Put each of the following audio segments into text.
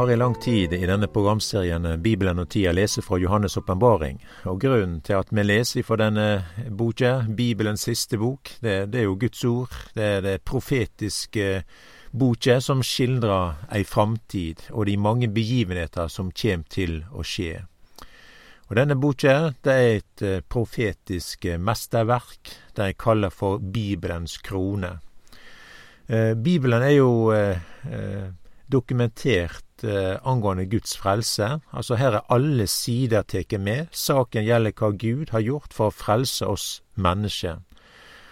Har i lang tid i denne programserien Bibelen og tida lese fra Johannes' åpenbaring. Og grunnen til at vi leser fra denne boka, Bibelens siste bok, det, det, er jo Guds ord. Det er det profetiske boka som skildrer ei framtid og de mange begivenheter som kjem til å skje. Og Denne boka det er et eh, profetisk mesterverk, det jeg kaller for Bibelens krone. Eh, Bibelen er jo eh, dokumentert eh, angående Guds frelse. Altså her er alle sider tatt med. Saken gjelder hva Gud har gjort for å frelse oss mennesker.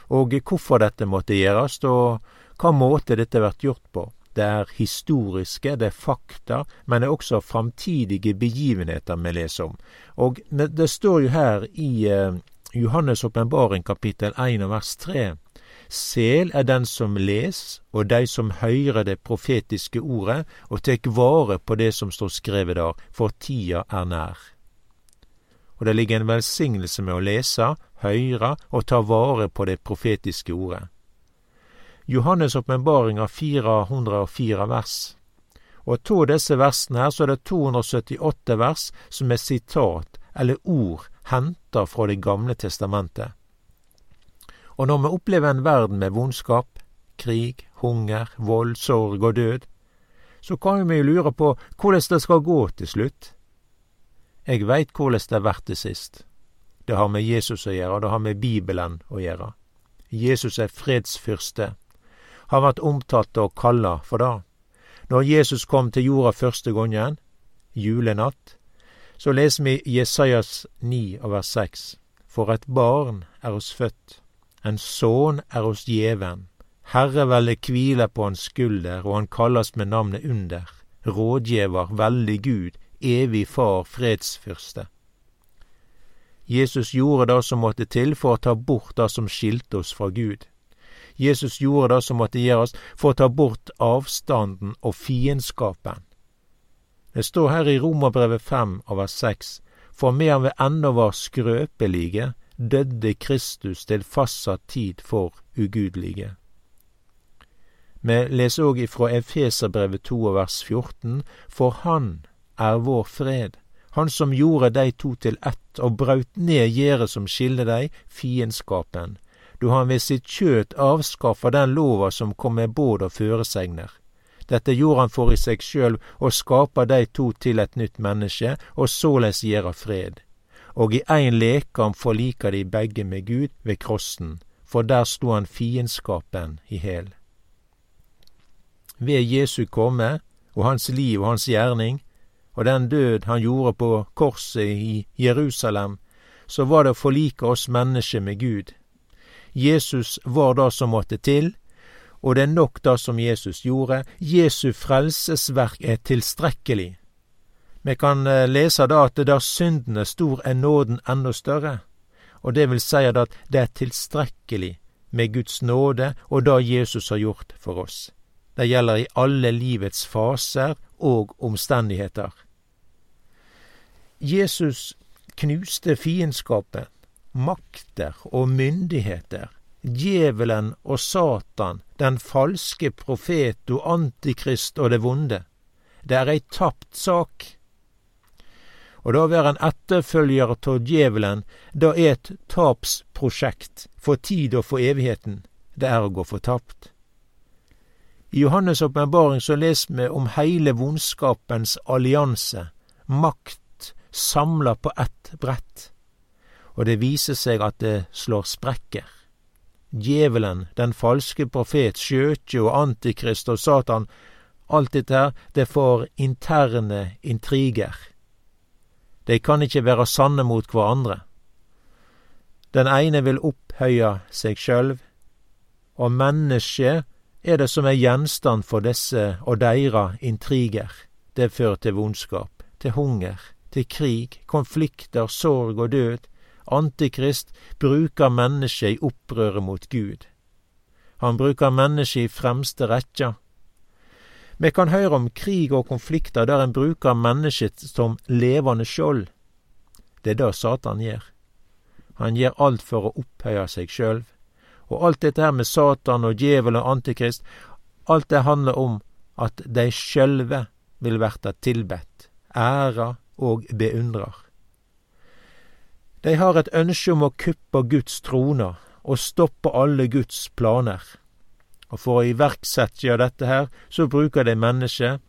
Og hvorfor dette måtte gjøres, og hva måte dette blir gjort på. Det er historiske, det er fakta, men det er også framtidige begivenheter vi leser om. Og det står jo her i eh, Johannes' åpenbaring kapittel 1 vers 3 Sel er den som les, og dei som høyrer det profetiske ordet, og tek vare på det som står skrevet der, for tida er nær. Og det ligger en velsignelse med å lese, høyre og ta vare på det profetiske ordet. Johannes' åpenbaring har 404 vers. Og av disse versene her så er det 278 vers som er sitat eller ord henta fra Det gamle testamentet. Og når vi opplever en verden med vondskap, krig, hunger, vold, sorg og død, så kan vi jo lure på hvordan det skal gå til slutt. Jeg veit hvordan det vert til sist. Det har med Jesus å gjøre, og det har med Bibelen å gjøre. Jesus er fredsfyrste. Har vært omtalt og kalla for det. Når Jesus kom til jorda første gongen, julenatt, så leser vi Jesajas 9 vers 6. For et barn er oss født. En sønn er oss gjeven. Herreveldet hviler på hans skulder, og han kalles med navnet Under. Rådgjevar, veldig Gud, evig Far, fredsfyrste. Jesus gjorde det som måtte til for å ta bort det som skilte oss fra Gud. Jesus gjorde det som måtte gjøres for å ta bort avstanden og fiendskapen. Det står her i Romerbrevet 5 vers 6, for medan vi ennå var skrøpelige, døde Kristus til fastsatt tid for ugudelige. Vi leser òg ifra Efeserbrevet 2 vers 14, for Han er vår fred, Han som gjorde dei to til ett og braut ned gjerdet som skilde dei, fiendskapen, då han ved sitt kjøt avskaffa den lova som kom med båd og føresegner. Dette gjorde han for i seg sjølv å skapa dei to til et nytt menneske, og såleis gjera fred og i ein lekam forlika de begge med Gud ved krossen, for der sto han fiendskapen i hæl. Ved Jesu komme og hans liv og hans gjerning, og den død han gjorde på korset i Jerusalem, så var det å forlike oss mennesker med Gud. Jesus var det som måtte til, og det er nok det som Jesus gjorde. Jesu frelsesverk er tilstrekkelig vi kan eh, lese da at der synden er stor, er nåden enda større. Og det vil si at det er tilstrekkelig med Guds nåde og det Jesus har gjort for oss. Det gjelder i alle livets faser og omstendigheter. Jesus knuste fiendskapet, makter og myndigheter, djevelen og Satan, den falske profet og antikrist og det vonde. Det er ei tapt sak og da å være en etterfølger av djevelen, da er et tapsprosjekt for tid og for evigheten. Det er å gå fortapt. I Johannes' åpenbaring så leser vi om heile vondskapens allianse, makt, samla på ett brett. Og det viser seg at det slår sprekker. Djevelen, den falske profet, skjøtje og antikrist og Satan, alt dette her, det får interne intriger. De kan ikke være sanne mot hverandre. Den ene vil opphøye seg sjølv, og mennesket er det som er gjenstand for disse og deira intriger. Det fører til vondskap, til hunger, til krig, konflikter, sorg og død. Antikrist bruker mennesket i opprøret mot Gud. Han bruker mennesket i fremste rekkja vi kan høre om krig og konflikter der en bruker mennesket som levende skjold. Det er det Satan gjør. Han gjør alt for å opphøye seg sjølv. Og alt dette her med Satan og djevel og antikrist, alt det handler om at de sjølve vil verta tilbedt, æra og beundrar. De har et ønske om å kuppe Guds troner og stoppe alle Guds planer. Og for å iverksette dette her, så bruker de mennesket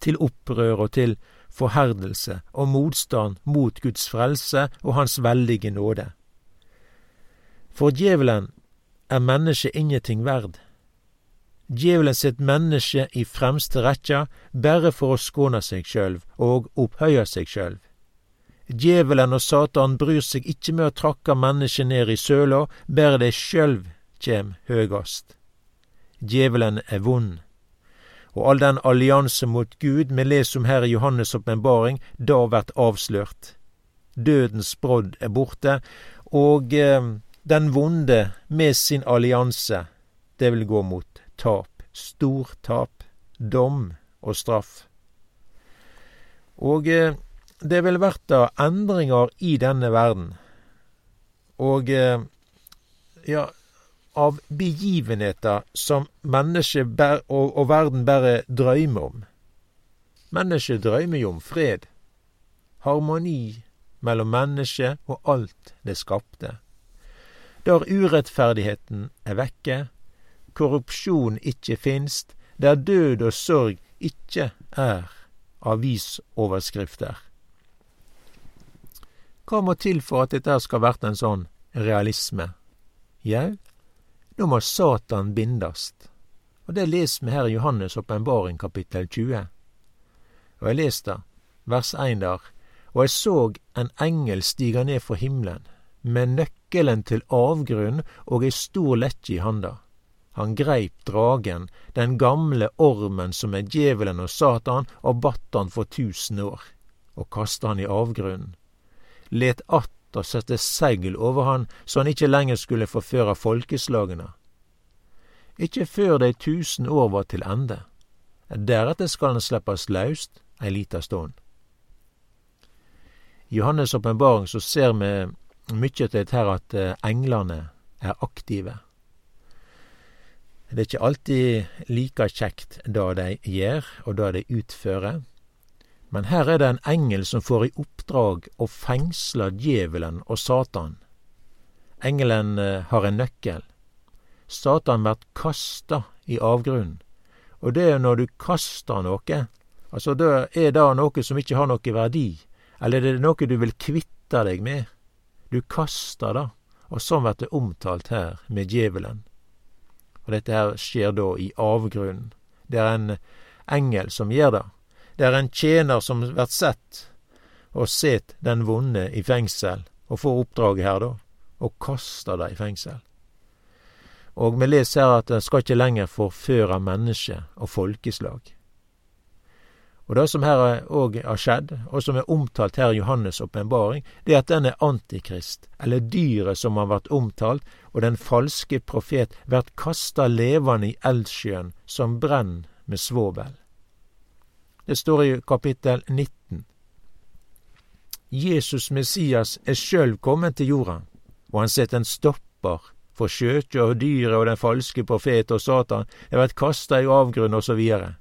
til opprør og til forherdelse og motstand mot Guds frelse og Hans veldige nåde. For djevelen er mennesket ingenting verd. Djevelen sitt menneske i fremste rekkja bare for å skåne seg sjølv og opphøye seg sjølv. Djevelen og Satan bryr seg ikkje med å trakke mennesket ned i søla, bare de sjølv kjem høgast. Djevelen er vond. Og all den allianse mot Gud vi leser om her i Johannes' åpenbaring, da vert avslørt. Dødens brodd er borte, og eh, den vonde med sin allianse, det vil gå mot tap, stor tap, dom og straff. Og eh, det vil verta endringar i denne verden. Og eh, ja, av begivenheter som mennesket og, og verden bare drøymer om. Mennesket drøymer jo om fred, harmoni mellom mennesket og alt det skapte der urettferdigheten er vekke, korrupsjon ikkje finst, der død og sorg ikkje er avisoverskrifter. Hva må til for at dette skal vært en sånn realisme? Jau, nå må Satan bindast. Og det leser vi her i Johannes' åpenbaring kapittel 20. Og jeg leste vers 1 der, og jeg så en engel stiga ned fra himmelen med nøkkelen til avgrunn og ei stor lekkje i handa. Han greip dragen, den gamle ormen som er djevelen og Satan, og batt han for tusen år, og kasta han i avgrunnen. Let att og sette segl over han, så han ikkje lenger skulle forføre folkeslagene. Ikkje før dei tusen år var til ende. Deretter skal han slippes løst ei lita stund. I Johannes' åpenbaring så ser vi mykje til dette at eh, englene er aktive. Det er ikke alltid like kjekt det de gjør, og det de utfører. Men her er det en engel som får i oppdrag å fengsle djevelen og Satan. Engelen eh, har en nøkkel. Satan blir kasta i avgrunnen. Og det er når du kaster noe, altså det er det noe som ikke har noe verdi, eller er det noe du vil kvitte deg med, du kaster det, og sånn blir det omtalt her med djevelen. Og dette her skjer da i avgrunnen. Det er en engel som gjør det. Det er en tjener som vert sett og set den vonde i fengsel, og får oppdraget her, da, og kaster det i fengsel. Og vi leser her at en skal ikke lenger forføre menneske og folkeslag. Og det som her òg har skjedd, og som er omtalt her i Johannes' åpenbaring, det er at denne antikrist, eller dyret som har vært omtalt, og den falske profet, blir kasta levende i eldsjøen som brenn med svovel. Det står i kapittel 19. Jesus Messias er sjølv kommet til jorda, og han setter en stopper for skjøtet og dyret og den falske profet og Satan, er vært kasta i avgrunn og så videre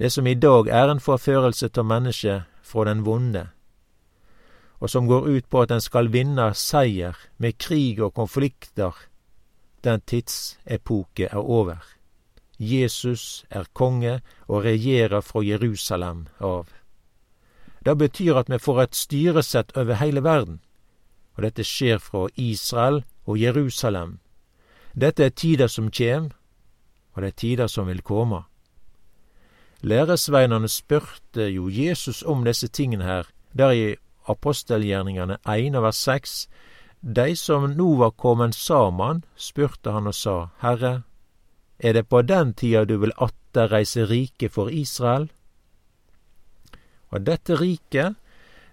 det som i dag er en forførelse av mennesket fra den vonde, og som går ut på at en skal vinne seier med krig og konflikter, den tidsepoke er over. Jesus er konge og regjerer fra Jerusalem av. Det betyr at vi får et styresett over hele verden, og dette skjer fra Israel og Jerusalem. Dette er tider som kjem, og det er tider som vil komme. Læresveinane spurte jo Jesus om disse tingene her, der i apostelgjerningane 1 vers 6. De som nå var kommet saman, spurte han og sa, Herre, er det på den tida du vil atter reise rike for Israel? Og dette riket,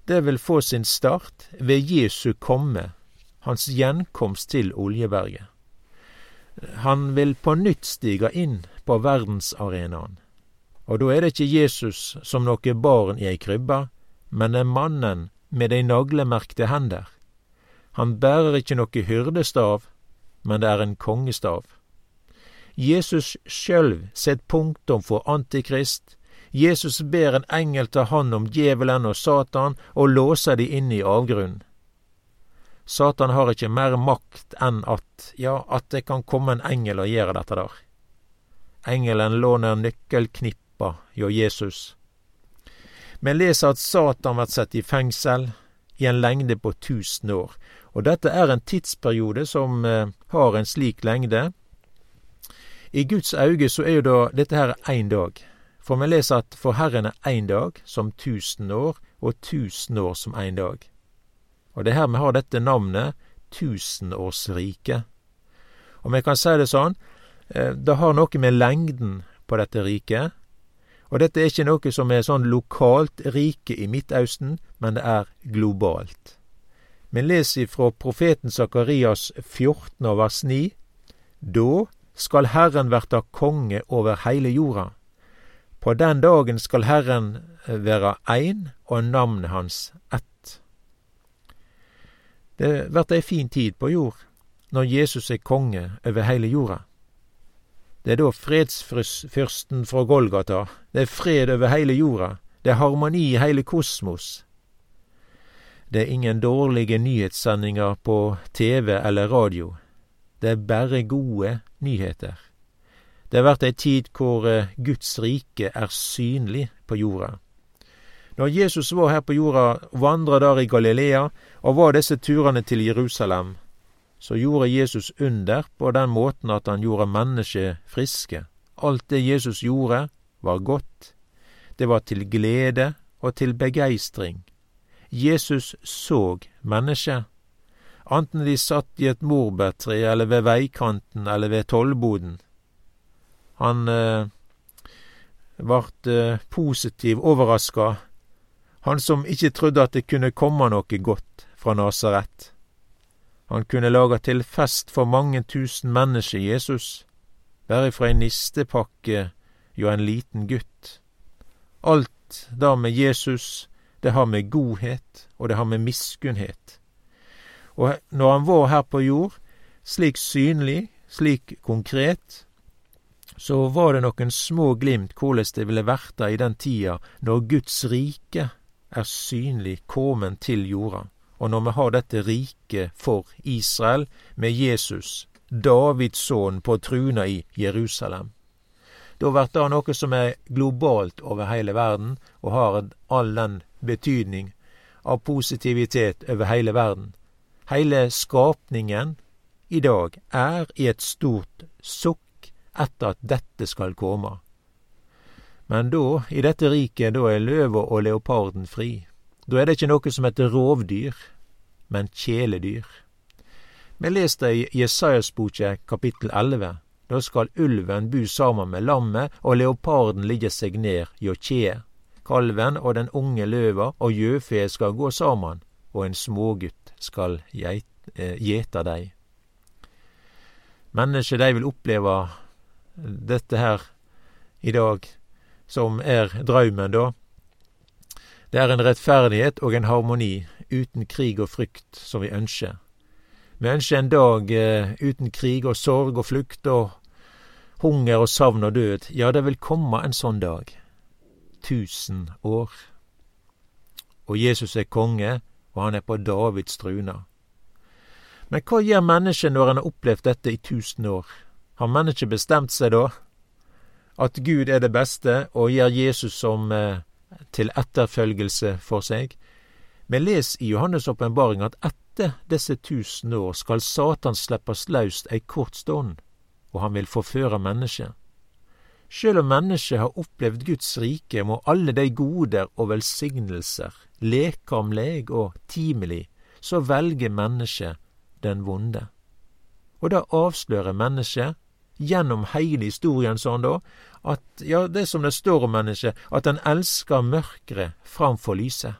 det vil få sin start ved Jesu komme, hans gjenkomst til Oljeberget. Han vil på nytt stige inn på verdensarenaen. Og da er det ikke Jesus som noe barn i ei krybbe, men det er mannen med dei naglemerkte hender. Han bærer ikke noe hyrdestav, men det er en kongestav. Jesus sjølv set punktum for Antikrist. Jesus ber en engel ta hånd om djevelen og Satan og låser de inne i avgrunnen. Satan har ikke mer makt enn at, ja, at det kan komme en engel og gjøre dette der. Engelen låner nøkkelknippa hjå Jesus. Men leser at Satan blir satt i fengsel i en lengde på tusen år, og dette er en tidsperiode som eh, har en slik lengde. I Guds auge så er jo da dette her én dag, for vi leser at for Herren er én dag som tusen år, og tusen år som én dag. Og det er her vi har dette navnet tusenårsriket. Og vi kan si det sånn, eh, det har noe med lengden på dette riket. Og dette er ikke noe som er sånn lokalt rike i Midtausten, men det er globalt. Vi leser fra profeten Sakarias 14 vers 9. Da skal Herren verta konge over heile jorda. På den dagen skal Herren være ein, og navnet hans ett. Det vert ei fin tid på jord når Jesus er konge over heile jorda. Det er da fredsfyrsten fra Golgata. Det er fred over heile jorda. Det er harmoni i heile kosmos. Det er ingen dårlige nyhetssendinger på TV eller radio. Det er bare gode nyheter. Det har vært ei tid hvor eh, Guds rike er synlig på jorda. Når Jesus var her på jorda, vandra der i Galilea og var disse turene til Jerusalem, så gjorde Jesus under på den måten at han gjorde mennesket friske. Alt det Jesus gjorde, var godt. Det var til glede og til begeistring. Jesus så mennesket. Enten de satt i et morbærtre eller ved veikanten eller ved tollboden. Han eh, vart eh, positiv overraska han som ikke trodde at det kunne komme noe godt fra Nasaret. Han kunne lage til fest for mange tusen mennesker, Jesus, bare fra ei nistepakke jo en liten gutt. Alt det med Jesus, det har med godhet, og det har med miskunnhet. Og når han var her på jord, slik synlig, slik konkret, så var det noen små glimt korleis det ville verta i den tida når Guds rike er synlig komen til jorda. Og når vi har dette riket for Israel, med Jesus, Davids sønn, på truna i Jerusalem, da blir det noe som er globalt over hele verden, og har all den betydning av positivitet over hele verden. Hele skapningen i dag er i et stort sukk etter at dette skal komme. Men da, i dette riket, da er løva og leoparden fri. Da er det ikke noe som heter rovdyr, men kjæledyr. Vi leste i Jesajas boke kapittel 11. Da skal ulven bu sammen med lammet, og leoparden ligge seg ned hjå kjeet. Kalven og den unge løva og gjøfe skal gå sammen, og en smågutt skal eh, gjete dei. Mennesker, de vil oppleve dette her i dag som er draumen, da. Det er en rettferdighet og en harmoni uten krig og frykt som vi ønsker. Vi ønsker en dag eh, uten krig og sorg og flukt og hunger og savn og død. Ja, det vil komme en sånn dag. Tusen år. Og Jesus er konge, og han er på Davids truna. Men hva gjør mennesket når han har opplevd dette i tusen år? Har mennesket bestemt seg da? at Gud er det beste, og gir Jesus som eh, til etterfølgelse for seg. Vi leser i Johannes' åpenbaring at etter disse tusen år skal Satan slippes løst ei kort stund, og han vil forføre mennesket. Sjøl om mennesket har opplevd Guds rike, må alle de goder og velsignelser, lekamleg og timelig, så velger mennesket den vonde. Og da avslører mennesket gjennom heile historien sånn da, at ja, det som det står om mennesket, at en elsker mørket framfor lyset.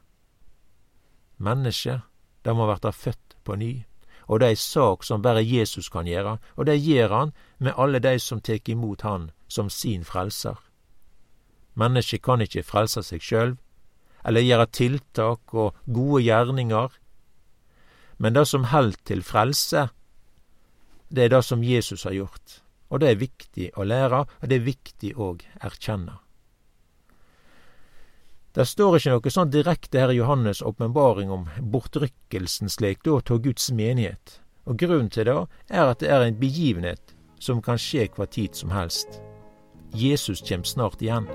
Mennesket, det må verta født på ny, og det er ei sak som bare Jesus kan gjøre, og det gjør han med alle de som tek imot han som sin frelser. Mennesket kan ikke frelse seg sjøl, eller gjøre tiltak og gode gjerninger, men det som held til frelse, det er det som Jesus har gjort. Og det er viktig å lære, og det er viktig å erkjenne. Det står ikke noe sånn direkte her i Johannes' åpenbaring om bortrykkelsen slik da av Guds menighet, og grunnen til det er at det er en begivenhet som kan skje hva tid som helst. Jesus kjem snart igjen.